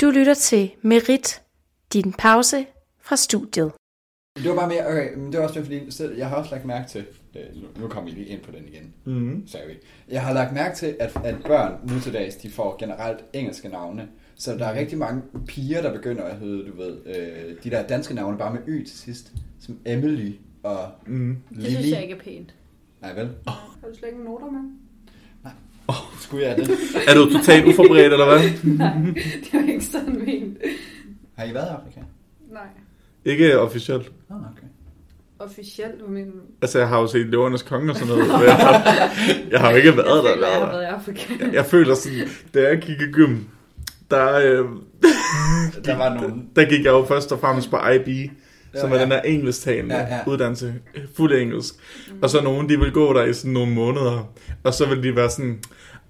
Du lytter til Merit, din pause fra studiet. Det var bare mere, okay, men det var også det, fordi så jeg har også lagt mærke til, øh, nu, nu kommer vi lige ind på den igen, Mm. sorry. Jeg har lagt mærke til, at, at børn nu til dags, de får generelt engelske navne. Så der er rigtig mange piger, der begynder at hedde, du ved, øh, de der danske navne bare med y til sidst. Som Emily og Mm. Det Lily. synes jeg ikke er pænt. Nej vel? Har du slet ikke noter med? Skulle jeg det? Er du totalt uforberedt, eller hvad? Nej, det var ikke sådan ment. Har I været i Afrika? Nej. Ikke officielt. Ah, okay. Officielt, hvad mener du? Altså, jeg har jo set Løvernes Konge og sådan noget. men Jeg har, jeg har jo ikke været jeg der. føler, jeg har været i Afrika. Jeg, jeg føler sådan, da jeg gik i gym, der, øh, Der var nogen. der gik jeg jo først og fremmest på IB, som Ja, er ja. den der engelsktalende Ja, ja. uddannelse, fuld engelsk. Og så nogen, de vil gå der i sådan nogle måneder, og så vil de være sådan,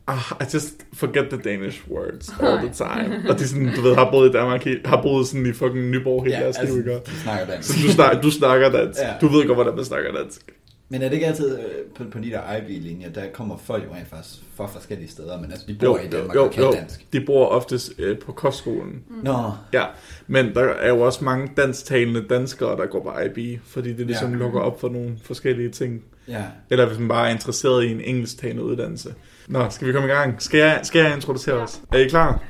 ah, I just forget the Danish words all the time. Og de sådan, du ved, har boet i Danmark, har boet sådan i fucking Nyborg hele Ja, deres liv, altså, ikke? de snakker dansk. Så du, snak, du snakker dansk. Ja. Du ved godt, hvordan man snakker dansk. Men er det ikke altid øh, på, på de der IB-linjer, der kommer folk jo rent faktisk fra forskellige steder, men altså de bor i Danmark og kan dansk. De bor oftest øh, på kostskolen. Nå, Ja, men der er jo også mange dansktalende danskere, der går på IB, fordi det ligesom Ja. lukker op for nogle forskellige ting. ja. Eller hvis man bare er interesseret i en engelsktalende uddannelse. Nå, skal vi komme i gang? Skal jeg, skal jeg introducere Ja. os? Er I klar?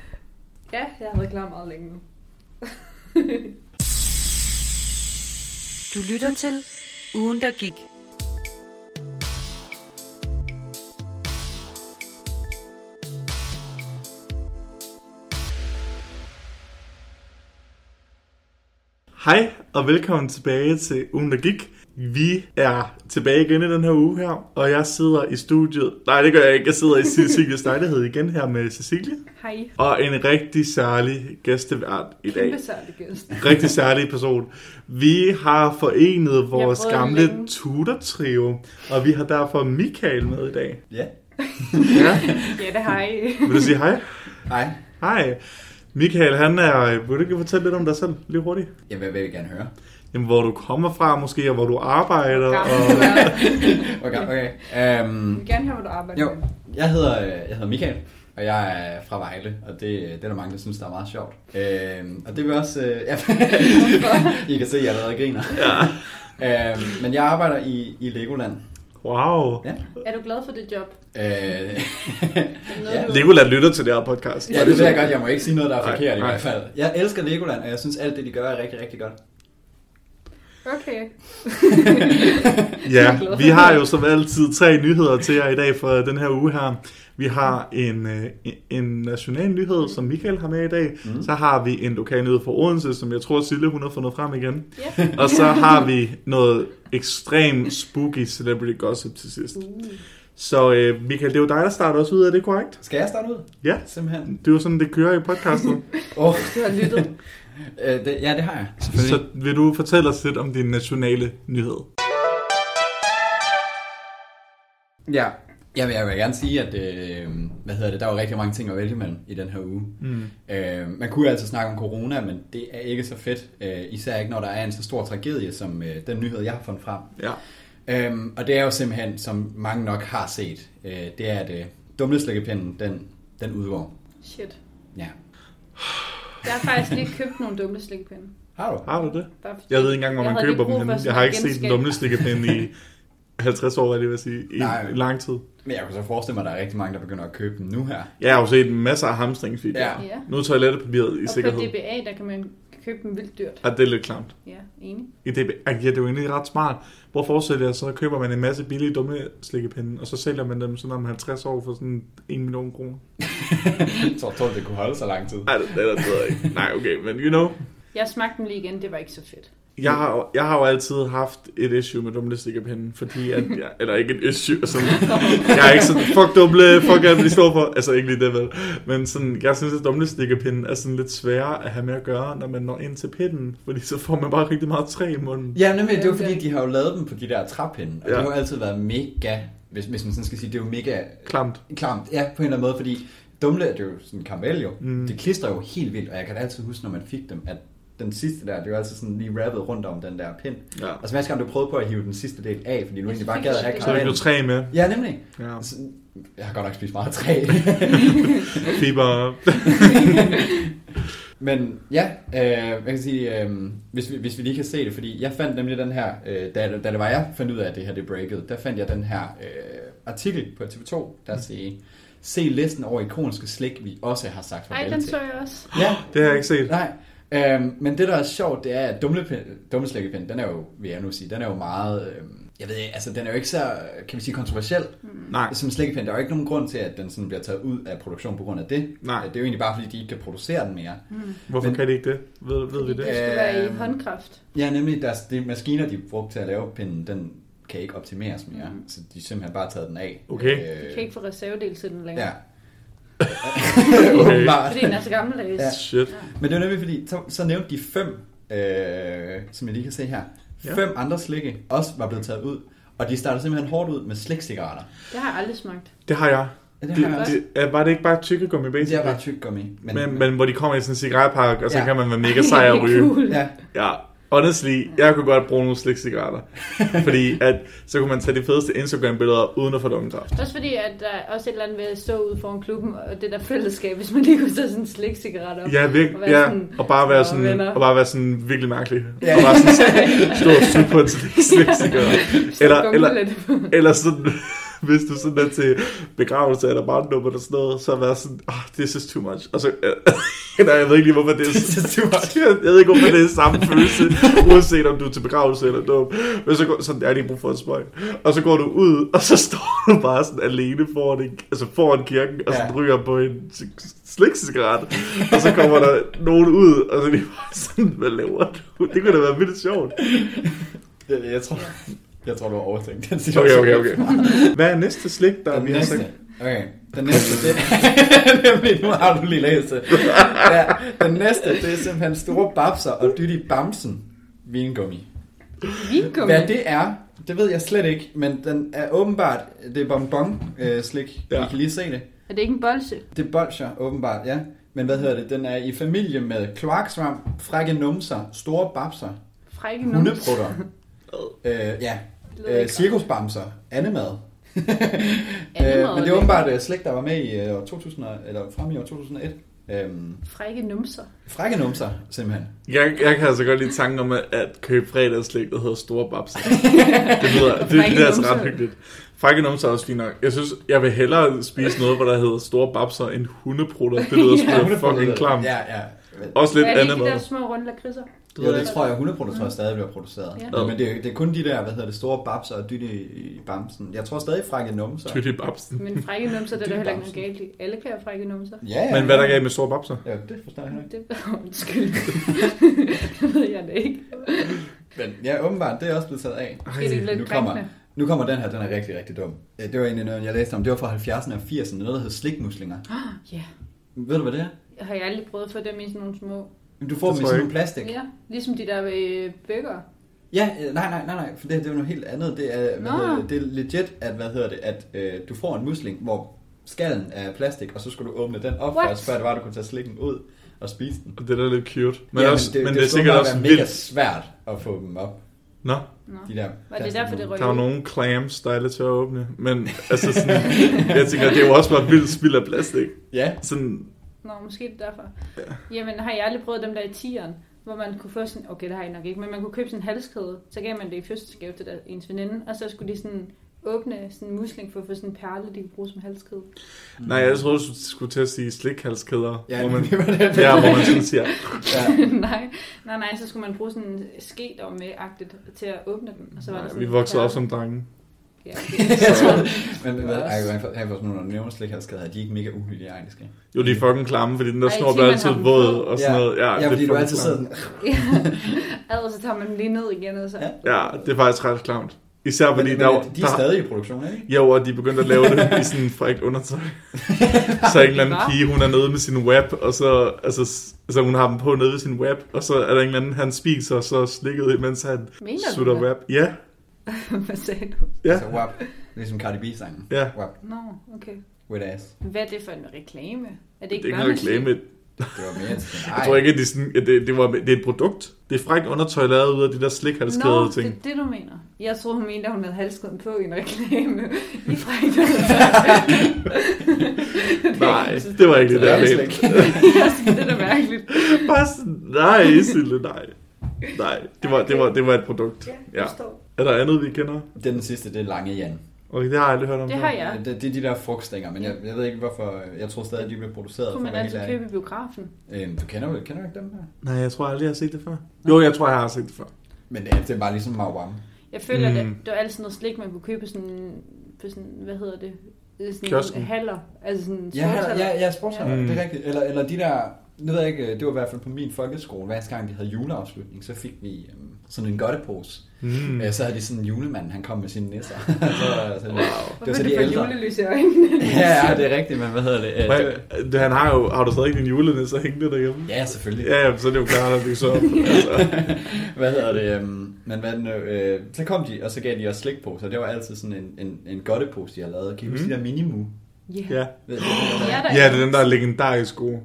Ja, jeg har været klar meget længe nu. Du lytter til Ugen, der gik. Hej, og velkommen tilbage til ugen, der gik. Vi er tilbage igen i den her uge her, og jeg sidder i studiet. Nej, det gør jeg ikke. Jeg sidder i Cecilias lejlighed igen her med Cecilie. Hej. Og en rigtig særlig gæstevært i dag. Kæmpe særlig gæst. rigtig særlig person. Vi har forenet vores gamle længe. tutor-trio, og vi har derfor Michael med i dag. Ja. Ja, Ja, det har I. vil du sige hej? Hej. Hej. Michael, han er... Vil du ikke fortælle lidt om dig selv, lige hurtigt? Jeg vil, vil gerne høre. Jamen, hvor du kommer fra måske, og hvor du arbejder. Og... Okay, okay. Jeg Um, vil gerne have, hvad du arbejder jo, jeg hedder, øh, jeg hedder Michael, og jeg er fra Vejle, og det, det er der mange, der synes, der er meget sjovt. Um, og det vil også... Uh, ja, I kan se, at jeg allerede griner. Ja. Um, men jeg arbejder i, i Legoland. Wow. Ja. Er du glad for det job? Noget, Ja. Legoland lytter til det her podcast. ja, det ved jeg godt. Jeg må ikke sige noget, der er Nej, forkert i nej. hvert fald. Jeg elsker Legoland, og jeg synes, alt det, de gør, er rigtig, rigtig godt. Okay. Ja, vi har jo som altid tre nyheder til jer i dag for den her uge her. Vi har en, øh, en national nyhed, som Michael har med i dag. Mm. Så har vi en lokal nyhed fra Odense, som jeg tror, Sille hun har fundet frem igen. Ja. Og så har vi noget ekstremt spooky celebrity gossip til sidst. Så øh, Michael, det er jo dig, der starter os ud, er det korrekt? Skal jeg starte ud? Ja, Simpelthen. det er jo sådan, det kører i podcastet. Oh, Du har lyttet. Øh, det, ja, det har jeg. så vil du fortælle os lidt om din nationale nyhed? Ja, jeg vil, jeg vil gerne sige, at øh, hvad hedder det, der var rigtig mange ting at vælge mellem i den her uge. Mm. Øh, man kunne altid snakke om corona, men det er ikke så fedt. Øh, især ikke, når der er en så stor tragedie, som øh, den nyhed, jeg har fundet frem. Ja. Øhm, og det er jo simpelthen, som mange nok har set, øh, det er, at øh, dumleslikkepinden, den, den udgår. Shit. Ja. Jeg har faktisk lige købt nogle dumme slikpinde. Har du? Har du det? Jeg ved ikke engang, hvor man køber dem Jeg har ikke set en genskab. dumlestikkepinde i 50 år, hvad det vil sige, i Nej. lang tid. Men jeg kan så forestille mig, at der er rigtig mange, der begynder at købe dem nu her. Jeg har jo set masser af hamstringsvideoer. Ja. Ja. Nu er toiletpapiret i Og på sikkerhed. DBA, der kan man købe dem vildt dyrt. Ja, det er lidt klamt. Ja, enig. I DB, ja, det er jo egentlig ret smart. Hvor forestiller jeg så, køber man en masse billige dumme slikkepinde, og så sælger man dem sådan om 50 år for sådan 1 million kroner. Jeg tror, tror, det kunne holde så lang tid. Nej, det, det, det ved jeg ikke. Nej, okay, men you know. Jeg smagte dem lige igen, det var ikke så fedt. Jeg har, jeg har jo altid haft et issue med dumlestikkerpinden, fordi at jeg, eller ikke et issue, altså, jeg er ikke sådan, fuck dumle, fuck alt, de står for, altså ikke lige det vel, men sådan, jeg synes, at dumlestikkerpinden er sådan lidt sværere at have med at gøre, når man når ind til pinden, fordi så får man bare rigtig meget træ i munden. Ja, nemlig, det er jo fordi, de har jo lavet dem på de der træpinde, og Ja. det har jo altid været mega, hvis, hvis man sådan skal sige, det er jo mega Klamt. klamt, ja, på en eller anden måde, fordi dumle, det er jo sådan en karamel jo, Mm. det klistrer jo helt vildt, og jeg kan da altid huske, når man fik dem, at den sidste der, det var altid sådan lige rappet rundt om den der pind. Ja. Og så hver gang du prøvede på at hive den sidste del af, fordi du egentlig bare gad at have det. Så er det træ med. Ja, nemlig. Ja. Så- Jeg har godt nok spist meget træ. Fiber. Men ja, øh, jeg kan sige, øh, hvis, vi, hvis vi lige kan se det, fordi jeg fandt nemlig den her, øh, da, da det var jeg fandt ud af, at det her det breakede, der fandt jeg den her øh, artikel på TV2, der siger, se listen over ikoniske slik, vi også har sagt Ej, farvel den til. så jeg også. Ja, Det har jeg ikke set. Nej, øhm, men det der er sjovt, det er, at dumleslikkepind, den er jo, vil jeg nu sige, den er jo meget, øhm, jeg ved ikke, altså den er jo ikke så, kan vi sige, kontroversiel Nej. som slikkepind. Der er jo ikke nogen grund til, at den sådan bliver taget ud af produktion på grund af det. Nej. Det er jo egentlig bare, fordi de ikke kan producere den mere. Hvorfor Men- kan de ikke det? Ved, ved vi Det det? skulle være i Øhm, håndkraft. Ja, nemlig deres, de maskiner, de brugte til at lave pinden, den kan ikke optimeres mere. Mm. Så de har simpelthen bare taget den af. Okay. Du kan ikke få reservedel til den længere. Ja. Okay. Fordi den er så gammeldags. Ja. Shit. Men det var nemlig fordi, så, så nævnte de fem, øh, som jeg lige kan se her, Ja. fem andre slikke også var blevet taget ud. Og de startede simpelthen hårdt ud med slikcigaretter. Det har jeg aldrig smagt. Det har jeg. Ja, det, Det, har jeg også. det, er- var det ikke bare tykkegummi, det basically? er bare tyggegummi. Men, men, men hvor de kommer i sådan en cigaretpakke, og så Ja. kan man være mega sej at ryge. cool. ja, Ja, honestly, jeg kunne godt bruge nogle slikcigaretter. fordi at, så kunne man tage de fedeste Instagram-billeder uden at få dummekraft. Også fordi, at der er også et eller andet ved at stå ude foran klubben, og det der fællesskab, hvis man lige kunne tage sådan en slikcigaret op. Ja, Og virkelig. være Ja, sådan, og bare være "Nå, sådan, venner." og bare være sådan virkelig mærkelig. Ja. Og bare sådan stå og på en slik- slikcigaret. Eller, eller, eller sådan, hvis du sådan er til begravelse eller barndom eller sådan noget, så være sådan, oh, this is too much. Og så, nej, jeg ved ikke lige, hvorfor det er This is too much. Jeg ved ikke, hvorfor det er samme følelse, uanset om du er til begravelse eller dum. Men så går, sådan, jeg har lige brug for en spøj. Og så går du ud, og så står du bare sådan alene foran, en, altså foran kirken, og så Ja. ryger på en slikcigaret. Og så kommer der nogen ud, og så er de bare sådan, hvad laver du? Det kunne da være vildt sjovt. jeg, jeg, tror, jeg tror, du har overtænkt den Okay, situation. okay, okay. Hvad er næste slik, der Den vi har næste. sagt? Okay, den næste, det nemlig, nu har du lige læst det. Ja, den næste, det er simpelthen store babser og dytti bamsen vingummi. Vingummi. Hvad det er, det ved jeg slet ikke, men den er åbenbart, det er bonbon øh, slik, ja. I kan lige se det. Er det ikke en bolse? Det er bolcher, åbenbart, ja. Men hvad hedder det, den er i familie med kloaksvamp, frække numser, store babser, Frække numse. hundeprutter, øh, ja, øh, cirkusbamser, andemad. Øh, men det er åbenbart øh, slik, der var med i øh, år 2000, og- eller frem i år 2001. Øhm, Frække numser. frække numser, simpelthen. Jeg, jeg kan altså godt lide tanken om at, at købe fredagsslik, der hedder Store Babs. Det lyder, det, det, det er altså ret hyggeligt. Frække numser er også fint nok. Jeg synes, jeg vil hellere spise noget, hvor der hedder Store Babser end hundeprutter. Det lyder Ja. fucking klamt. Ja, ja. Men- Også lidt Hvad er det andet ikke de der små runde lakridser? Jo, det tror jeg, 100 tror jeg stadig bliver produceret. Ja. Ja. Men det er, det er kun de der, hvad hedder det, store babser og dytte i, i bamsen. Jeg tror stadig frække numser. Tytti Babsen. Men frække numser, det er der heller ikke bamsen. noget galt i. Alle kan have frække numser. Ja, ja. Men hvad er der galt med Store Babser? Ja, det forstår jeg ikke. Det undskyld. det ved jeg da ikke. Men ja, åbenbart, det er også blevet taget af. Er det Nu lidt kommer, krænkende. nu kommer den her, den er rigtig, rigtig dum. Øh, Det var egentlig noget, jeg læste om. Det var fra 70'erne og 80'erne, noget, der hed slikmuslinger. Ja. Ved du, hvad det er? Jeg har jeg aldrig prøvet at få dem i sådan nogle små... Jamen, Du får dem i sådan nogle plastik. Ja, ligesom de der øh, bøger. Ja, øh, nej, nej, nej, nej, for det, det er jo noget helt andet. Det er, hvad Nå. hedder det, det er legit, at, hvad hedder det, at øh, du får en musling, hvor skallen er plastik, og så skal du åbne den op What? først, før det var, du kunne tage slikken ud og spise den. Og det er da lidt cute. Men, ja, også, men det, men det, det er sikkert også være mega vildt. svært at få dem op. Nå, Nå. De der Var det derfor, det røg der er nogle clams, der er lidt til at åbne. Men altså sådan, jeg tænker, det er jo også bare vildt spild af plastik. Ja, Sådan, Nå, måske det derfor. Ja. Jamen, har jeg aldrig prøvet dem der i tieren, hvor man kunne få sådan, okay, det har jeg nok ikke, men man kunne købe sådan en halskæde, så gav man det i fødselsdagsgave til der, ens veninde, og så skulle de sådan åbne sådan en musling for at få sådan en perle, de kunne bruge som halskæde. nej, jeg troede, du skulle til at sige slikhalskæder. ja, hvor man, det var det. ja, hvor man sådan siger, ja. nej, nej, nej, så skulle man bruge sådan en ske der med agtigt til at åbne den, og så var nej, sådan vi voksede op som drenge. Ja, okay. Men Det hvad, var fald have sådan nogle nævne slikhalskæder, er de ikke mega uhygiejniske? Jo, de er fucking klamme, fordi den der snor bliver altid våd og sådan noget. Ja, ja det er fordi du altid sidder sådan... ja. Ellers så tager man dem lige ned igen, og så... Ja. Ja, det er faktisk ret klamt. Især fordi men, der, men, de er der, stadig i produktion, ikke? Jo, og de er begyndt at lave det i sådan frækt undertøj. så en eller anden pige, hun er nede med sin web, og så, altså, altså hun har dem på nede ved sin web, og så er der en eller anden, han spiser, så slikket, mens han Mener sutter web. Ja, Hvad sagde du? ja, Altså, WAP. Ligesom Cardi B-sangen. ja. WAP. Nå, okay. With ass. Hvad er det for en reklame? Er det Det er ikke ikke noget reklame. Det var mere den. Jeg tror ikke, at det er, sådan, at det, det, var, det er et produkt. Det er frækt undertøj lavet ud af de der slikhalskæde Nå, det ting. er det, du mener. Jeg troede, hun mente, at hun havde halskeden på i en reklame. I frækt. Nej, det var ikke det der. Det er mente. det er da mærkeligt. bare sådan, nej, Sille, nej. Nej, det var, det var, det var et produkt. Ja, Ja. Er der andet, vi kender? Det er den sidste, det er Lange Jan. Okay, det har jeg aldrig hørt om. Det har jeg. Det, det er de der frugtstænger, men jeg, jeg ved ikke hvorfor. Jeg tror stadig, de bliver produceret. Kunne man at altid købe i biografen. Øhm, du kender, kender du ikke dem her? Nej, jeg tror aldrig, jeg har set det før. Jo, jeg tror, jeg har set det før. Men det er bare ligesom Mauam. Jeg føler, Mm. mm. at det var altid noget slik, man kunne købe sådan, på sådan hvad hedder det? Det Sådan Kiosken. Haller. Altså sådan Ja, sportshaller. ja, ja, sportshaller, Ja. ja. det er rigtigt. Eller, eller de der, det ved jeg ikke, det var i hvert fald på min folkeskole, hver gang de havde juleafslutning, så fik vi øhm, sådan en godtepose. Mm. Mm. Øh, så havde de sådan en julemand, han kom med sine nisser. så, så, Wow. det var så de får ældre. julelys i øjnene. Ja, ja, det er rigtigt, men hvad hedder det? Øh, det det, han har jo, har du stadig din julenisse hængende derhjemme? ja, selvfølgelig. Ja, ja, så er det jo klart, at det er så op. Altså. hvad hedder det? øhm, men hvad, den, øh, så kom de, og så gav de os slikposer. Det var altid sådan en, en, en godtepose, de har lavet. Kan I huske Mhm. de der minimu? Ja. Ja. Ved, det Ja, er der ja, det er den der legendarisk gode.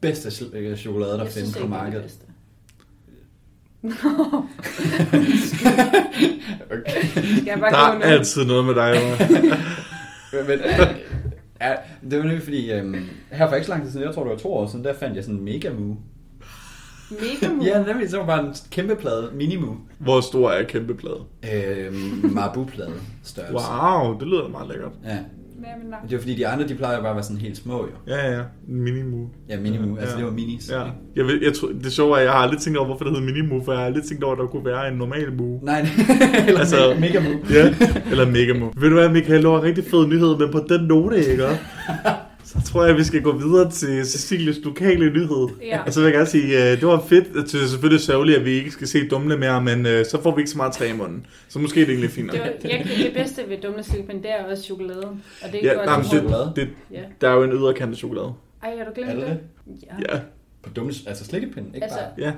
bedste øh, chokolade, der findes på det det markedet. Okay. Skal jeg bare Der er altid noget med dig? Men, men, øh, ja, det var nemlig fordi, øhm, her for ikke så lang tid siden, jeg tror det var to år siden, der fandt jeg sådan en mega mu. Mega mu. Ja, nemlig, så var bare en kæmpe plade, mini mu. Hvor stor er kæmpe plade? Øhm, Marabu-plade størrelse. Wow, det lyder meget lækkert. Ja, Ja, men nej. det var fordi, de andre, de plejer bare at være sådan helt små jo. Ja, ja, en minimu. Ja, minimu, altså Ja. det var minis. Ja. Jeg, ved, jeg tror, det sjove er, at jeg har aldrig tænkt over, hvorfor det hedder minimu, for jeg har aldrig tænkt over, at der kunne være en normal mu. Nej, eller Altså- altså, mega mu. Ja, eller megamu. Ved du hvad, Michael, det var en rigtig fed nyhed, men på den note, ikke? Så tror jeg, at vi skal gå videre til Cecilies lokale nyhed. Ja. Og så vil jeg gerne sige, øh, det var fedt. Det er selvfølgelig sørgeligt, at vi ikke skal se Dumle mere, men øh, så får vi ikke så meget træ i munden. Så måske er det egentlig fint. Det, var, jeg, det bedste ved dumle slikpind, det er også chokolade. Og det er Ja, godt nej, men det, chokolade. det, Ja. der er jo en yderkant af chokolade. Ej, har du glemt Er det det? Ja. Ja. På dumme, altså slikkepind, ikke Altså, bare. Ja.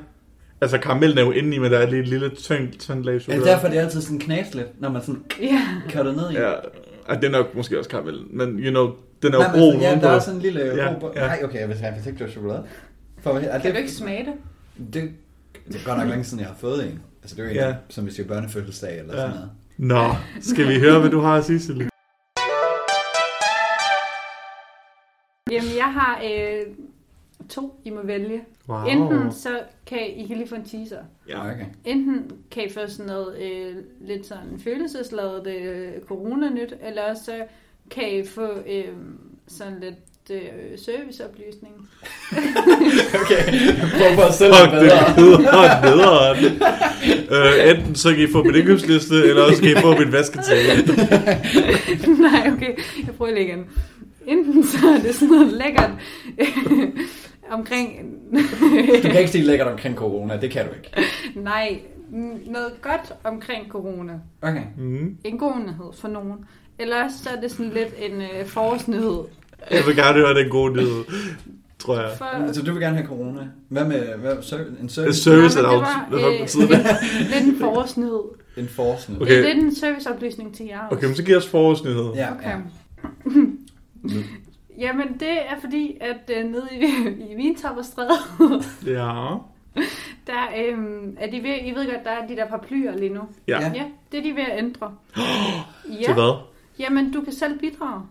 Altså karamellen er jo inde i, men der er lige et lille tyndt, tyndt lag Er det chokolade. derfor, det er altid sådan knas lidt, når man sådan ja. cutter ned i? Ja, Ej, det er nok måske også karamellen, men you know, den er jo brun altså, ja, der er sådan en lille Ja, ja. Nej, okay, jeg vidste faktisk ikke, det var chokolade. For, er Kan det, du ikke smage det? Det, det er godt nok længe siden, jeg har fået en. Altså, det er jo en, Ja. som hvis jeg børnefødselsdag eller Ja. sådan noget. Nå, skal vi høre, hvad du har at sige, Silje? Jamen, jeg har øh, to, I må vælge. Wow. Enten så kan I lige få en teaser. Ja. okay. Enten kan I få sådan noget øh, lidt sådan følelsesladet øh, coronanyt, eller også så kan I få øh, sådan lidt øh, serviceoplysning. Okay, prøv at sælge Fuck, det det bedre. lyder øh, enten så kan I få min indkøbsliste, eller også kan I få min vasketag. Nej, okay. Jeg prøver lige igen. Enten så er det sådan noget lækkert øh, omkring... Du kan ikke sige lækkert omkring corona, det kan du ikke. Nej, noget godt omkring corona. Okay. Mm. En god nyhed for nogen. Eller så er det sådan lidt en øh, forårsnyhed. Jeg vil gerne høre den gode nyhed, tror jeg. For, Så du vil gerne have corona? Hvad med hvad, en En service? service Nej, er det var, øh, lidt en forårsnyhed. En forskning. Okay. Det er lidt en serviceoplysning til jer også. Okay, men så giv os forårsnyhed. Ja, Okay. ja. Jamen, det er fordi, at øh, nede i, i Vintapperstræde, Ja. der øhm, er de ved, I ved godt, der er de der paraplyer lige nu. Ja. Ja. Det er de ved at ændre. Til Ja, hvad? Jamen du kan selv bidrage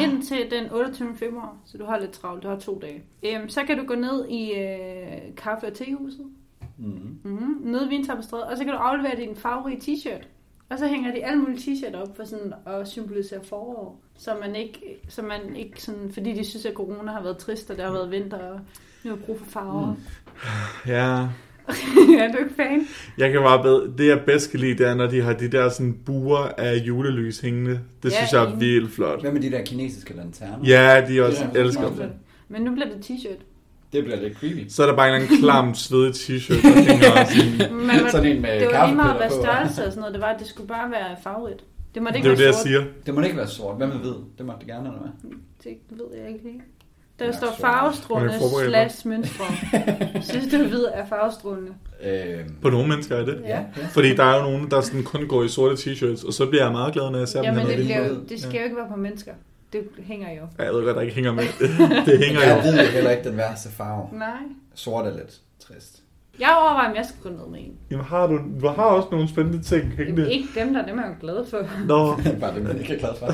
indtil den 28. februar, så du har lidt travlt, du har to dage. Øhm, så kan du gå ned i øh, kaffe- og tehuset, Mm. mm, nede i Vintapperstræde, og så kan du aflevere din farverige t-shirt. Og så hænger de alle mulige t-shirt op for sådan at symbolisere forår, så man ikke, så man ikke sådan, fordi de synes, at corona har været trist, og der har været vinter, og nu har brug for farver. Mm. Ja. er du ikke fan? Jeg kan bare bedre, det jeg bedst kan lide, det er, når de har de der sådan buer af julelys hængende. Det Ja, synes jeg er enig. vildt flot. Hvad med de der kinesiske lanterner? Ja, de også Ja, elsker det. flot. Men nu bliver det t-shirt. Det bliver lidt creepy. Så er der bare en eller anden klam, svedig t-shirt, der hænger sådan. Men Sådan en med det var lige meget, hvad størrelse og sådan noget, det var, at det skulle bare være farverigt. Det måtte Det ikke er jo det, jeg være sort. siger. Det må ikke være sort. Hvad med hvid? Det måtte det gerne, eller hvad? Det ved jeg ikke helt. Der Ja, står farvestrålende slash mønstre. Synes du, hvid er farvestrålende? Øhm, På nogle mennesker er det. ja. Fordi der er jo nogen, der sådan kun går i sorte t-shirts, og så bliver jeg meget glad, når jeg ser dem Jamen, det, bliver, jo- det skal jo ikke være på mennesker. Det hænger jo. Ja, jeg ved godt, der ikke hænger med. det hænger Jeg jo. ved jo heller ikke den værste farve. Nej. Sort er lidt trist. Jeg overvejer, om jeg skal gå ned med en. Jamen har du, du har også nogle spændende ting hængende. Ikke dem der, dem er jeg jo glad for. Nå, Bare det, man ikke er glad for.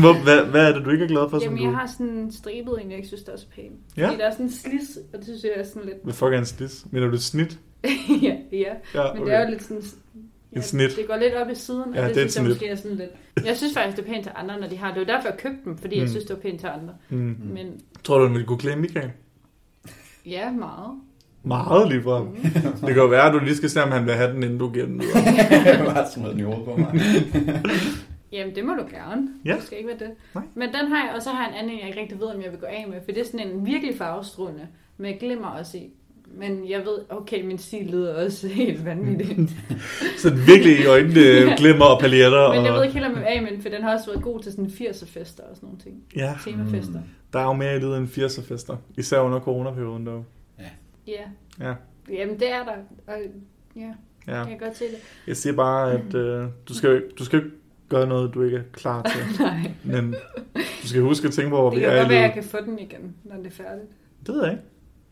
Hvor, hvad, hvad er det, du ikke er glad for, som Jamen, du... jeg har sådan en stribet en, jeg ikke synes, der er så pæn. Ja. Fordi der er sådan en slis, og det synes jeg er sådan lidt... Hvad fuck er en slis? Mener du et snit? ja, ja. Ja, Men det er jo lidt sådan... Ja, Et snit. Det går lidt op i siden, Ja, og det det, et synes jeg måske er sådan lidt... Jeg synes faktisk, det er pænt til andre, når de har det. Det var derfor, jeg købte dem, fordi Mm. jeg synes, det var pænt til andre. Mm. Men Tror du, den ville kunne klæde Michael? ja, meget. Meget lige frem. Mm. Det kan jo være, at du lige skal se, om han vil have den, inden du giver den videre. Bare smidt den i hovedet på mig. Jamen, det må du gerne. Ja. Det skal ikke være det. Nej. Men den har jeg, og så har jeg en anden, jeg ikke rigtig ved, om jeg vil gå af med. For det er sådan en virkelig farvestrålende, med glimmer også i. Men jeg ved, okay, min stil lyder også helt vanvittigt. Så den virkelig i øjnene glimmer og paljetter. Men jeg ved ikke helt, om jeg vil af med den, for den har også været god til sådan 80'er fester og sådan nogle ting. Ja, Temafester. der er jo mere i livet end 80'er fester. Især under coronaperioden dog. Ja. Ja. Jamen, det er der. Og, ja, Ja. jeg kan godt se det. Jeg siger bare, at øh, du, skal, du skal ikke gøre noget, du ikke er klar til. Nej, Men du skal huske at tænke på, hvor det vi kan er i godt være, at jeg kan få den igen, når det er færdigt. Det ved jeg ikke.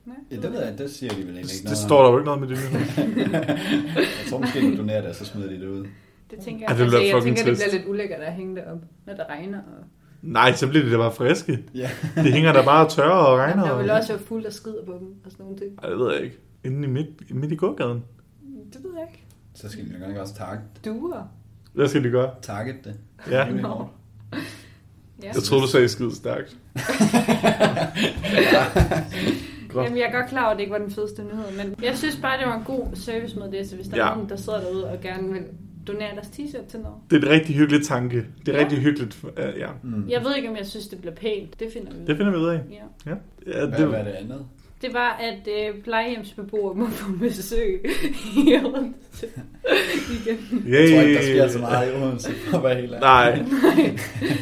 Nej, Ja, det ved jeg, det siger de vel egentlig ikke Det noget står der jo ikke noget med det. Jeg tror måske, du donerer det, og så smider de det ud. Det tænker jeg. det ville være altså, jeg tænker, det trist. bliver lidt ulækkert at hænge det op, når det regner. Og... Nej, så bliver det da bare friske. Ja. Det hænger der bare tørre og regner. Der og- vil også være fuld af skider på dem og sådan nogle ting. Ej, det ved jeg ikke. Inde i midt, midt i gågaden. Det ved jeg ikke. Så skal de jo nok også target, Duer. Hvad skal de gøre? target det. Ja. Nå. Ja. Jeg troede, du sagde skide stærkt. Godt. Jamen, jeg er godt klar over, at det ikke var den fedeste nyhed, men jeg synes bare, det var en god servicemeddelelse, hvis der Ja. er nogen, der sidder derude og gerne vil donere deres t-shirt til noget. Det er et rigtig hyggeligt tanke. Det er Ja. rigtig hyggeligt. Uh, ja. Mm. Jeg ved ikke, om jeg synes, det bliver pænt. Det finder vi ud af. Det finder vi ud af. Ja. Ja. ja det, hvad er det andet? Det var, at øh, plejehjemsbeboere må få besøg i Odense igen. Yay. Jeg tror ikke, der sker så meget i Odense, ærlig. Nej,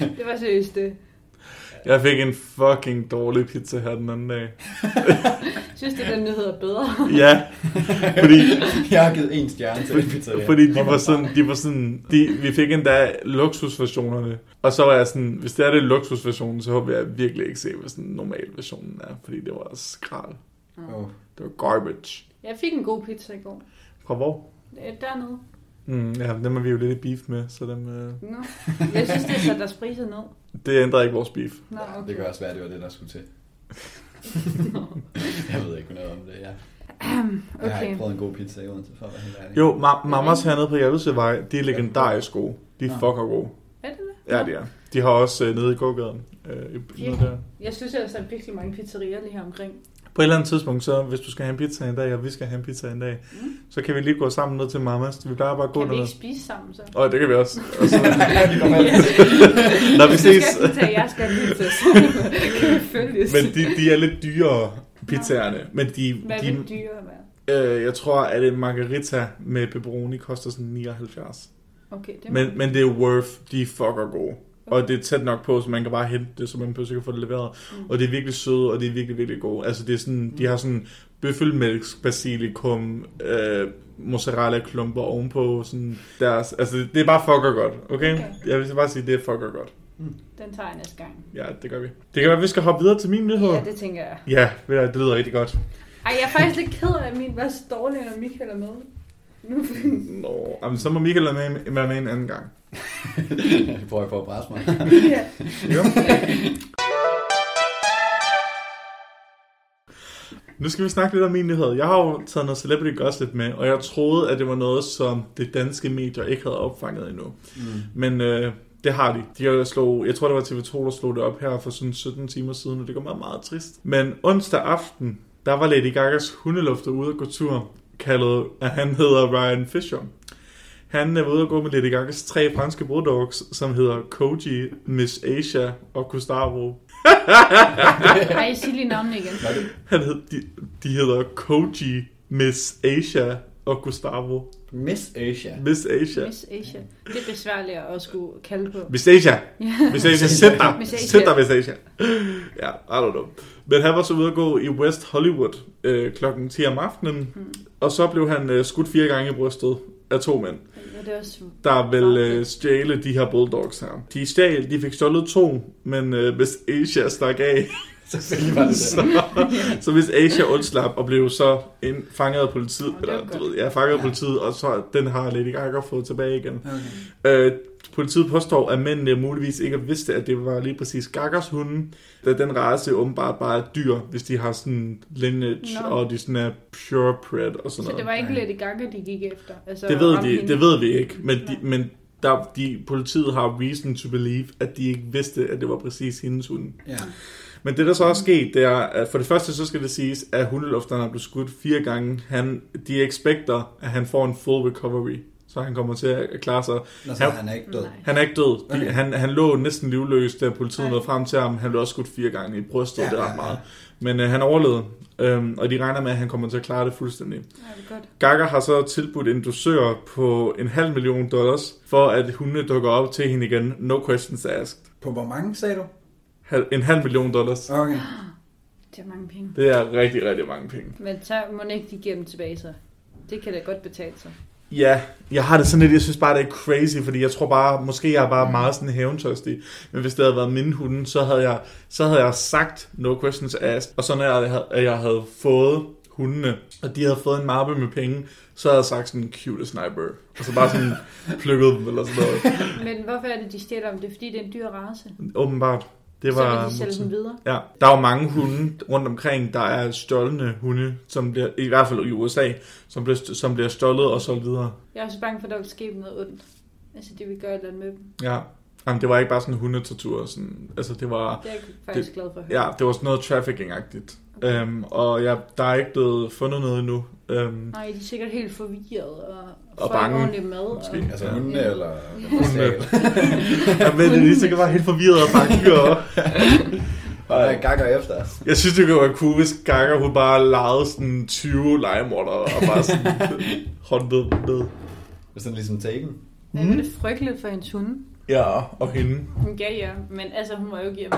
Det var seriøst det. Jeg fik en fucking dårlig pizza her den anden dag. Synes det, den nyhed er bedre? Ja, fordi, Jeg har givet en stjerne til det pizzeria. fordi de var sådan, de var sådan de, vi fik endda luksusversionerne. Og så var jeg sådan, hvis det er det luksusversionen, så håber jeg virkelig ikke se, hvad sådan normal versionen er. Fordi det var skrald. Oh. Det var garbage. Jeg fik en god pizza i går. Fra hvor? Øh, Dernede. Mm, ja, dem er vi jo lidt i beef med, så dem, øh, Nå. Jeg synes, det satte deres priser ned. Det ændrer ikke vores beef. Nå, okay. Det kan også være, at det var det, der skulle til. jeg ved ikke noget om det, ja. Jeg har Okay. ikke prøvet en god pizza i Odense, for at være helt ærlig. Jo, ma- Mamas hernede på Hjælpesevej, de er legendarisk gode. De er fucker gode. Er det det? Ja, de er. De har også øh, nede i gågaden. Øh, i- Ja. noget der. Jeg synes altså, der er virkelig mange pizzerier lige her omkring. På et eller andet tidspunkt, så hvis du skal have en pizza en dag, og vi skal have en pizza en dag, Mm. så kan vi lige gå sammen ned til Mamas. Vi plejer bare at gå Kan vi ikke spise sammen så? Og det kan vi også. Og så, når vi ses. skal jeg skal have pizza, så kan vi følges. Men de, de er lidt dyrere, pizzaerne. Men de, Hvad de, vil dyre være? øh, jeg tror, at en margarita med pepperoni koster sådan 79. Okay, det er Men, men det er worth, de er fucker gode. Og det er tæt nok på, så man kan bare hente det, så man pludselig kan få det leveret. Mm. Og det er virkelig søde, og det er virkelig, virkelig gode. Altså det er sådan, de har sådan bøffelmælk, basilikum, øh, mozzarella klumper ovenpå. Sådan deres, altså det er bare fucker godt, okay? Okay. Jeg vil bare sige, det er fucker godt. Den tager jeg næste gang. Ja, det gør vi. Det kan være, at vi skal hoppe videre til min nyhed. Ja, det tænker jeg. Ja, det lyder rigtig godt. Ej, jeg er faktisk lidt ked af, at min var så dårlig, når Michael er med. Nu Nå, jamen, så må Michael være med, være med en anden gang. Jeg prøver på at presse mig. ja. Jo. Nu skal vi snakke lidt om min nyhed. Jeg har jo taget noget celebrity gossip med, og jeg troede, at det var noget, som det danske medier ikke havde opfanget endnu. Mm. Men øh, det har de. de har slå, jeg tror, det var TV2, der slog det op her for sådan 17 timer siden, og det går meget, meget trist. Men onsdag aften, der var Lady Gagas hundelufter ude at gå tur, kaldet, at han hedder Ryan Fisher. Han er ude at gå med Lady Gagas tre franske bulldogs, som hedder Koji, Miss Asia og Gustavo. Ej, sig lige navnet igen. Han hed, de, de hedder Koji, Miss Asia og Gustavo. Miss Asia. Miss Asia. Miss Asia. Det er besværligt at skulle kalde på. Miss Asia. Miss Asia, sæt dig. Miss Asia. Sæt dig, Miss Asia. Ja, I don't know. Men han var så ude at gå i West Hollywood øh, klokken 10 om aftenen, Hmm. og så blev han øh, skudt fire gange i brystet af to mænd, Ja, det er også... der vil øh, stjæle de her bulldogs her. De stjal, de fik stjålet to, men øh, Miss Asia stak af. Selvfølgelig var det. Så, så hvis Asia undslap og blev så ind, fanget af politiet, er eller du ved, ja, fanget af Ja. politiet, og så den har Lady Gaga fået tilbage igen. Okay. Øh, politiet påstår, at mændene muligvis ikke vidste, at det var lige præcis Gagas hunde, da den race åbenbart bare er dyr, hvis de har sådan lineage, Nå. og de sådan er purebred og sådan Så noget. det var ikke. Lady Gaga, de gik efter? Altså, Det ved, de, hende? det ved vi ikke, men, de, men der, de, politiet har reason to believe, at de ikke vidste, at det var præcis hendes hunde. Ja. Men det, der så er sket, det er, at for det første så skal det siges, at hundelufteren er blevet skudt fire gange. Han, de expecter, at han får en full recovery, så han kommer til at klare sig. Nå, så Han- han er ikke død. Nej. Han er ikke død. De, Okay. han, han lå næsten livløs, da politiet Nej. nåede frem til ham. Han blev også skudt fire gange i brystet, Ja, det er ja, ret ja. meget. Men øh, han overlevede, øhm, og de regner med, at han kommer til at klare det fuldstændig. Ja, det er godt. Gaga har så tilbudt en dosør på en halv million dollars, for at hundene dukker op til hende igen. No questions asked. På hvor mange, sagde du? En halv million dollars. Okay. Det er mange penge. Det er rigtig, rigtig mange penge. Men så må ikke de giver dem tilbage så. Det kan da godt betale sig. Ja, jeg har det sådan lidt, jeg synes bare, det er crazy, fordi jeg tror bare, måske jeg er bare meget sådan hævntørstig, men hvis det havde været min hunde, så havde jeg, så havde jeg sagt no questions asked, og så når jeg havde, at jeg havde fået hundene, og de havde fået en mappe med penge, så havde jeg sagt sådan, cute sniper, og så bare sådan plukket dem, eller sådan noget. Men hvorfor er det, de stjæler om det? er, Fordi det er en dyr race. Åbenbart. Det så var vil de sælge dem videre. Ja, der er jo mange hunde rundt omkring, der er stjålne hunde, som bliver, i hvert fald i USA, som bliver, som bliver stjålet og solgt videre. Jeg er også bange for, at der vil ske noget ondt. Altså, de vil gøre et eller andet med dem. Ja, Jamen, det var ikke bare sådan en hundetortur. Sådan, altså, det var, Det er jeg faktisk glad for ja, det var sådan noget trafficking-agtigt. Okay. Øhm, og ja, der er ikke blevet fundet noget endnu. Øhm, Nej, de er sikkert helt forvirret og, Og bange, mad. måske. Og, Altså Ja. hunde Ja. eller... Hunde. jeg ved det lige, så kan være helt forvirret og bange. Og Og der er gakker efter jeg synes, det kunne være cool, hvis Gaga hun bare legede sådan 20 legemorder og bare sådan. Det er sådan ligesom Taken. Ja, det er frygteligt for hendes hunde. Ja, og hende Ja, ja, men altså, hun var jo ikke hjemme.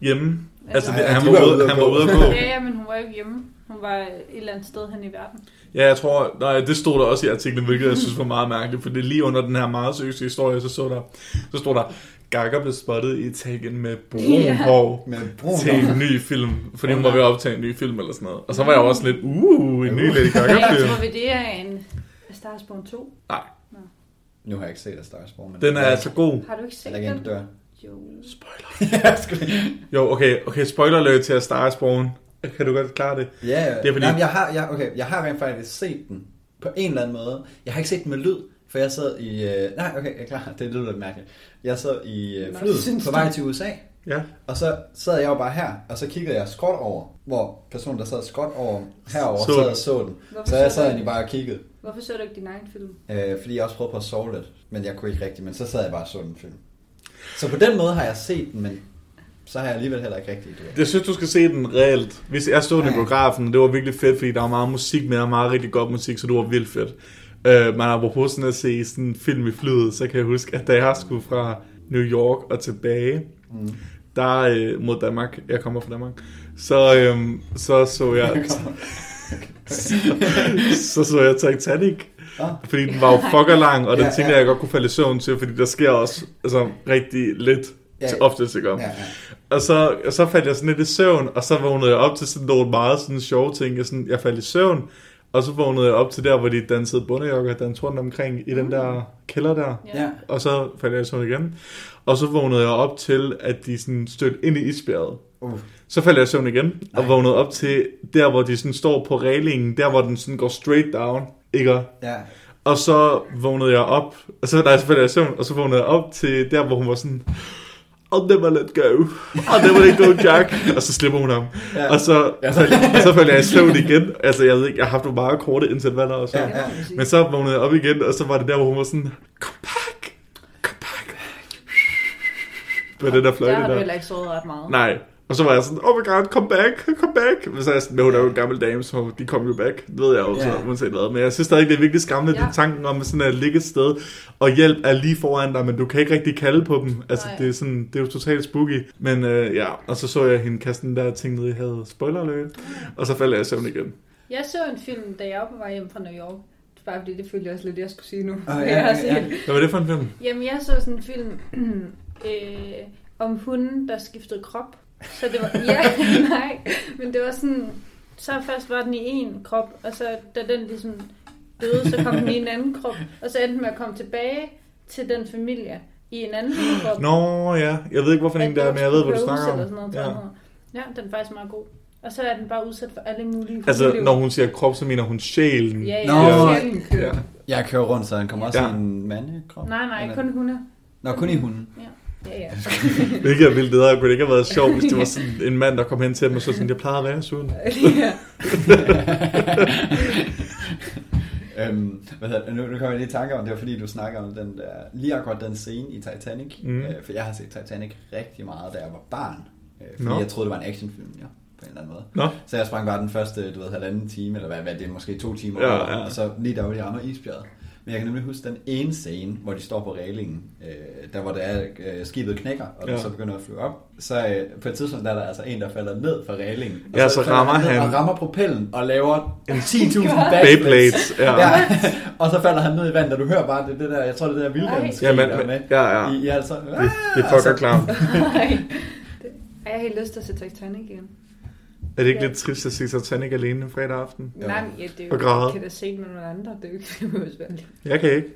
hjemme. Altså, ja, han, var var ude, han var ude at gå. Ja, ja, men hun var jo ikke hjemme. Hun var et eller andet sted hen i verden. Ja, jeg tror, nej, det stod der også i artiklen, hvilket jeg synes var meget mærkeligt, for det lige under den her meget seriøse historie, så, så der, så stod der, Gaga blev spottet i Taken med brun Ja. hår Med brun til en ny film, fordi hun var ved at optage en ny film eller sådan noget. Og så var jeg også lidt, uh, en ny Lady Gaga-film. tror, vi det er en A Star is Born 2. Nej, Nu har jeg ikke set A Star Born, men... den er altså god. Har du ikke set den? dør. Jo. Spoiler. Jo, okay, okay, spoiler alert til A Star is Born. Kan du godt klare det? Ja, ja. Det er fordi- Jamen, jeg har, jeg, okay, jeg har rent faktisk set den på en eller anden måde. Jeg har ikke set den med lyd, for jeg sad i... Øh, nej, okay, jeg er klar. Det lyder lidt mærkeligt. Jeg sad i øh, flyet på vej til USA, Ja. og så sad jeg jo bare her, og så kiggede jeg skråt over, hvor personen, der sad skråt over herover Så sad den. og så den. Hvorfor Så jeg sad egentlig bare og kiggede, Hvorfor så du ikke din egen film? øh, fordi jeg også prøvede på at sove lidt, men jeg kunne ikke rigtigt, men så sad jeg bare og så den film. Så på den måde har jeg set den, men så har jeg alligevel heller ikke rigtig det. Jeg synes, du skal se den reelt. Hvis jeg stod den i Ja. biografen, og det var virkelig fedt, fordi der var meget musik med, og meget rigtig godt musik, så det var vildt fedt. Uh, men apropos sådan at se sådan en film i flyet, så kan jeg huske, at da jeg skulle fra New York og tilbage, Mm. der øh, mod Danmark, jeg kommer fra Danmark, så, øhm, så så jeg, så så jeg Titanic. Fordi den var jo fucker lang, og den Ja, tænkte ja. jeg, godt kunne falde i søvn til, fordi der sker også altså, rigtig lidt Ja. til oftest, ikke? Ja, ja. Og så, og så faldt jeg sådan lidt i søvn, og så vågnede jeg op til sådan nogle meget sådan sjove ting. Jeg, sådan, jeg faldt i søvn, og så vågnede jeg op til der, hvor de dansede bundejokker, dansede rundt omkring i den der kælder der. Ja. Og så faldt jeg i søvn igen. Og så vågnede jeg op til, at de sådan stødte ind i isbjerget. Uh. Så faldt jeg i søvn igen, og Nej. vågnede op til der, hvor de sådan står på reglingen, der hvor den sådan går straight down, ikke? Ja. Og så vågnede jeg op, og så, nej, så faldt jeg i søvn, og så vågnede jeg op til der, hvor hun var sådan, I'll never let go. I'll never let go, Jack. Og så slipper hun ham. Ja. Og så, Ja. faldt, så faldt jeg i søvn igen. Altså, jeg ved ikke, jeg har haft nogle meget korte intervaller og så. Ja, Ja. ja. Men så vågnede jeg op igen, og så var det der, hvor hun var sådan, come back, come back. Med den der Der fløjte har du der. heller ikke sovet ret meget. Nej. Og så var jeg sådan, oh my god, come back, come back. Men så er jeg sådan, men hun er jo en gammel dame, så de kom jo back. Det ved jeg jo, så Ja. uanset hvad. Men jeg synes stadig, det er virkelig skræmmende, Ja. ja. tanken om sådan at ligge et sted, og hjælp er lige foran dig, men du kan ikke rigtig kalde på dem. Altså, Nej. det er, sådan, det er jo totalt spooky. Men øh, ja, og så så jeg hende kaste den der ting ned i havet. Spoiler alert. Og så faldt jeg i søvn igen. Jeg så en film, da jeg var på vej hjem fra New York. Bare fordi det følte jeg også lidt, jeg skulle sige nu. Ah, ja, Jeg har ja, set- ja. Hvad var det for en film? Jamen, jeg så sådan en film øh, om hunden, der skiftede krop. Så det var, ja, nej, men det var sådan, så først var den i en krop, og så da den ligesom døde, så kom den i en anden krop, og så endte den med at komme tilbage til den familie i en anden krop. Nå ja, jeg ved ikke, hvorfor en der er, men jeg ved, hvad du snakker om. eller sådan noget, tror Ja. den ja, den er faktisk meget god. Og så er den bare udsat for alle mulige Altså, når hun siger krop, så mener hun sjælen. Ja, Nå. ja, sjælen kører. Ja. Jeg kører rundt, så han kommer også Ja. ja. i en mandekrop. Nej, nej, kun hunde. Nå, kun i hunden. Ja, ja. Hvilket er vildt det der, kunne det ikke have været sjovt, hvis det var sådan en mand, der kom hen til dem og så sådan, jeg plejede at være sådan. ja. øhm, hvad hedder, det? nu, nu kommer jeg lige i tanke om, det var fordi, du snakker om den der, lige akkurat den scene i Titanic. Mm. Øh, for jeg har set Titanic rigtig meget, da jeg var barn. Øh, fordi Nå. jeg troede, det var en actionfilm, ja, på en eller anden måde. Nå, Så jeg sprang bare den første, du ved, halvanden time, eller hvad, hvad det er, måske to timer, Ja, ja. og så lige der, hvor de rammer isbjerget. Men jeg kan nemlig huske den ene scene, hvor de står på reglingen, øh, der hvor det er, øh, skibet knækker, og Ja. så begynder at flyve op. Så øh, på et tidspunkt der er der altså en, der falder ned fra reglingen. Og Ja, så falder rammer ned han- Og rammer propellen og laver en 10.000 Beyblades, backflips. ja. ja. og så falder han ned i vandet, og du hører bare det, det der, jeg tror det er der vildrens Ja, men- men- ja, ja. I, i altså, Det, det er fucker klam. Nej. Det- Ej, Jeg har helt lyst til at se Titanic igen. Er det ikke lidt trist at se Titanic alene en fredag aften? Jo. Nej, ja, det er Og jo, kan da se med nogle andre, det er jo ikke lige. Jeg kan ikke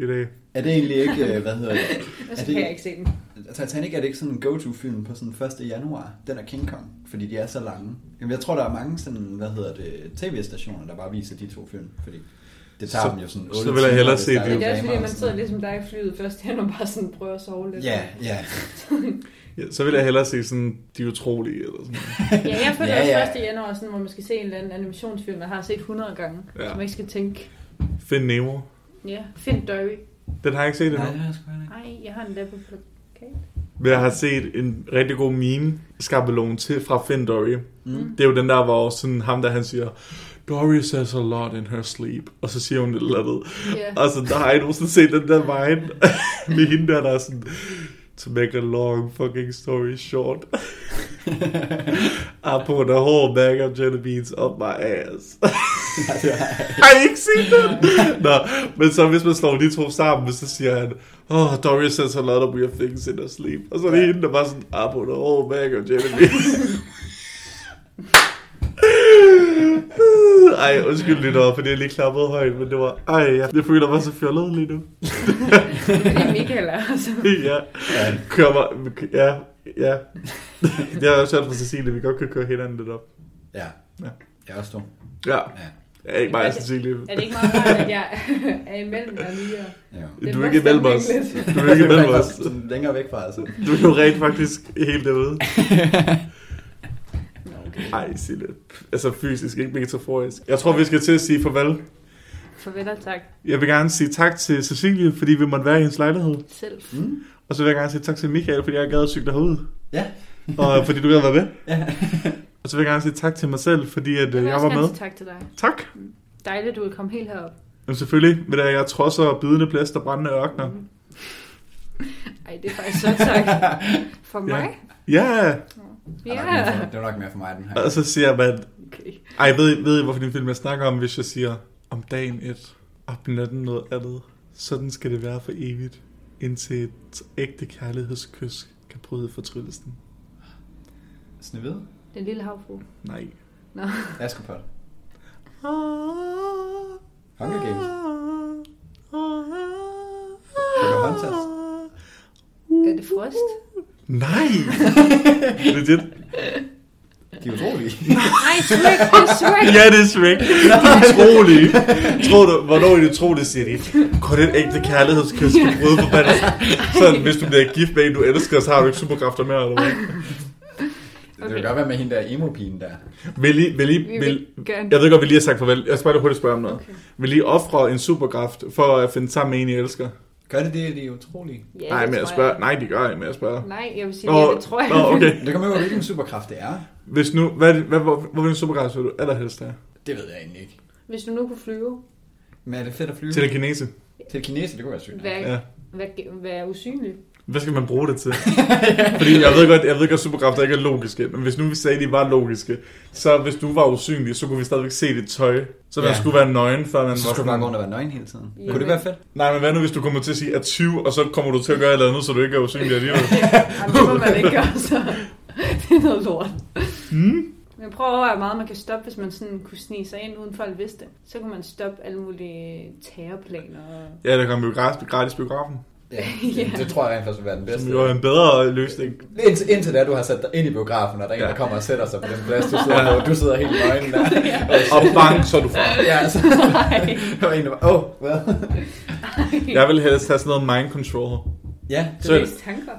i dag. Er det egentlig ikke, øh, hvad hedder det? Er det- kan jeg ikke se den. Titanic er det ikke sådan en go-to-film på sådan 1. januar? Den er King Kong, fordi de er så lange. Jamen, jeg tror, der er mange sådan, hvad hedder det, tv-stationer, der bare viser de to film, fordi det tager Så- dem jo sådan 8 så vil jeg hellere se det. Det er også fordi, man sidder ligesom dig i flyet først hen og bare sådan prøver at sove lidt. Ja, ja. Ja, så vil jeg hellere se sådan, de utrolige eller sådan noget. Ja, jeg føler Ja, også ja. først i januar, sådan, hvor man skal se en eller anden animationsfilm, jeg har set 100 gange, Ja. så man ikke skal tænke, Find Nemo. ja, find Dory. Den har jeg ikke set endnu. Nej, det er sgu heller ikke. Nej, jeg har den der på plakat. Men jeg har set en rigtig god meme skabelon til fra Finn Dory. Mm. Det er jo den der, hvor sådan ham der han siger, Dory says a lot in her sleep. Og så siger hun et eller andet. Ja. Altså, der har jeg nogensinde set den der vine med hende der, der er sådan, to make a long fucking story short. I put a whole bag of jelly beans up my ass. har I ikke set den? Nå, men så hvis man slår de to sammen, så siger han, oh, Dory says a lot of weird things in her sleep. Og så er det hende, der bare sådan, I put a whole bag of jelly beans. Ej, undskyld lidt over, fordi jeg lige klappede højt, men det var, ej, ja, det føler mig så fjollet lige nu. Michael er altså. ja, Ja. kør mig, ja, ja. Det har jeg også hørt fra Cecilie, at vi godt kan køre hinanden lidt op. Ja. Ja. Jeg er også stor. Ja, Ja. jeg er ikke mig, det- Cecilie. Er det ikke meget rart, at jeg er imellem jer lige? og- Ja. Det Du er ikke imellem os. Du er ikke imellem os. Længere væk fra, altså. Du er jo rent faktisk helt derude. Ej, Silje. Altså fysisk, ikke metaforisk. Jeg tror, vi skal til at sige farvel. Farvel og tak Jeg vil gerne sige tak til Cecilie, fordi vi måtte være i hendes lejlighed. selv. Mm. Og så vil jeg gerne sige tak til Michael, fordi jeg gad at cykle herud. Ja. Og fordi du gad at være med. Ja. Og så vil jeg gerne sige tak til mig selv, fordi at, Jeg øh, vil jeg var med. sige tak til dig. Tak. Dejligt, du er kommet helt herop. Men selvfølgelig, ved at jeg trodser bidende blæst og brændende ørkner. Ej, det er faktisk så tak. For mig? Ja, Ja. Ja. Det var nok mere for mig, den her. og så siger man, Okay. ej, ved, I- ved I, hvorfor din film jeg snakker om, hvis jeg siger, om dagen et, og om natten noget andet. Sådan skal det være for evigt, indtil et ægte kærlighedskys kan bryde fortryllelsen. Snevide? Den lille havfru. Nej. Nå. Askepot. Hunger Games. Pocahontas. Er det frost? Nej! Legit. De er utrolige. Nej, Shrek, det er Shrek. Ja, det er Shrek. Det er utroligt. Tror du, hvornår er det utroligt, siger de? Kun et ægte kærlighedskys kan bryde forbandelsen. Sådan, hvis du bliver gift med en, du elsker, så har du ikke superkræfter mere, eller hvad? Det vil godt være med hende der emo-pigen der. Vil I, vil I, Vi vil, vil gerne. jeg ved godt, vi lige har sagt farvel. Jeg skal bare hurtigt spørge om noget. Okay. Vil I ofre en superkraft for at finde sammen med en, I elsker? Gør det det, de er utrolige? Ja, nej, det men jeg spørger. Nej, de gør ikke, men jeg spørger. Nej, jeg vil sige, Nå, ja, det tror jeg. Nå, okay. Det kommer jo, hvilken superkraft det er. Hvis nu, hvad, er det- hvad, hvor, hvor vil en superkraft vil du allerhelst have? Det ved jeg egentlig ikke. Hvis du nu kunne flyve, Men er det fedt at flyve? Til det kinese. Til kinese, det kunne være sygt. hvad, Ja. hvad, hvad er usynlig? Hvad skal man bruge det til? Fordi jeg ved godt, jeg ved godt, at superkræfter ikke er logiske, men hvis nu vi sagde, at de var logiske, så hvis du var usynlig, så kunne vi stadigvæk se dit tøj. Så man Ja. skulle være nøgen, før man Så var skulle du bare gå rundt og være nøgen hele tiden. Ja, Kunne det være fedt? Nej, men hvad nu, hvis du kommer til at sige at 20, og så kommer du til at gøre et eller andet, så du ikke er usynlig alligevel? Jamen, det må man ikke gøre, så. det er noget lort. Hmm? Men prøv at overveje, hvor meget man kan stoppe, hvis man sådan kunne snige sig ind, uden folk vidste. Så kunne man stoppe alle mulige terrorplaner. Ja, der kommer gratis, gratis biografen. Ja, det, det, tror jeg rent faktisk vil være den bedste. Som jo er en bedre løsning. Indtil, indtil da, du har sat dig ind i biografen, og der er en, Ja. der kommer og sætter sig på den plads, du sidder på. Du sidder helt i øjnene der. Og bang, så er du far. Ja, så der var en, der var, åh, oh, hvad? Jeg vil helst have sådan noget mind control. Ja, Så Så- det er tanker.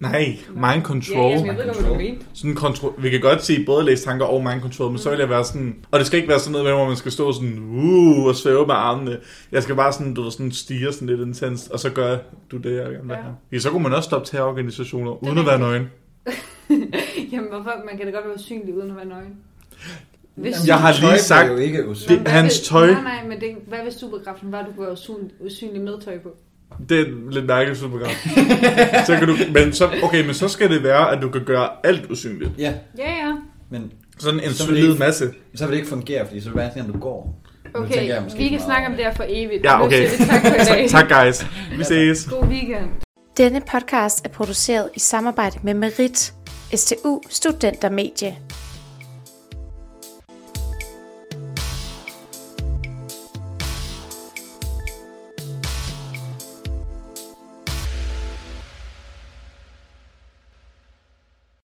Nej, mind Ja, control. jamen, jeg ved hvad du mener. Sådan kontrol. Vi kan godt sige både læse tanker og mind control, men så vil jeg være sådan... Og det skal ikke være sådan noget med, hvor man skal stå sådan... Uh, og svæve med armene. Jeg skal bare sådan, du ved, sådan stige sådan lidt intenst, og så gør du det, jeg gerne vil Ja. have. Ja, så kunne man også stoppe terrororganisationer, uden at være nøgen. Jamen, hvorfor? Man kan da godt være usynlig uden at være nøgen. Hvis Jeg har lige sagt- jo ikke. Det- hvad hans hvis- tøj- Nej, nej, men det, hvad hvis superkraften var, at du kunne være usynlig, usynlig med tøj på? Det er lidt mærkeligt superprogram. så kan du, men så, okay, men så skal det være, at du kan gøre alt usynligt. Ja, Ja, ja. men Sådan en Så vil det solid ikke- masse. så vil det ikke fungere, fordi så vil det være sådan, at du går. Nu Okay, tænker jeg måske vi kan for snakke om det her for evigt. Ja, Nu okay. siger vi tak for i dag. tak, guys. Vi ses. God weekend. Denne podcast er produceret i samarbejde med Merit, STU Studentermedie.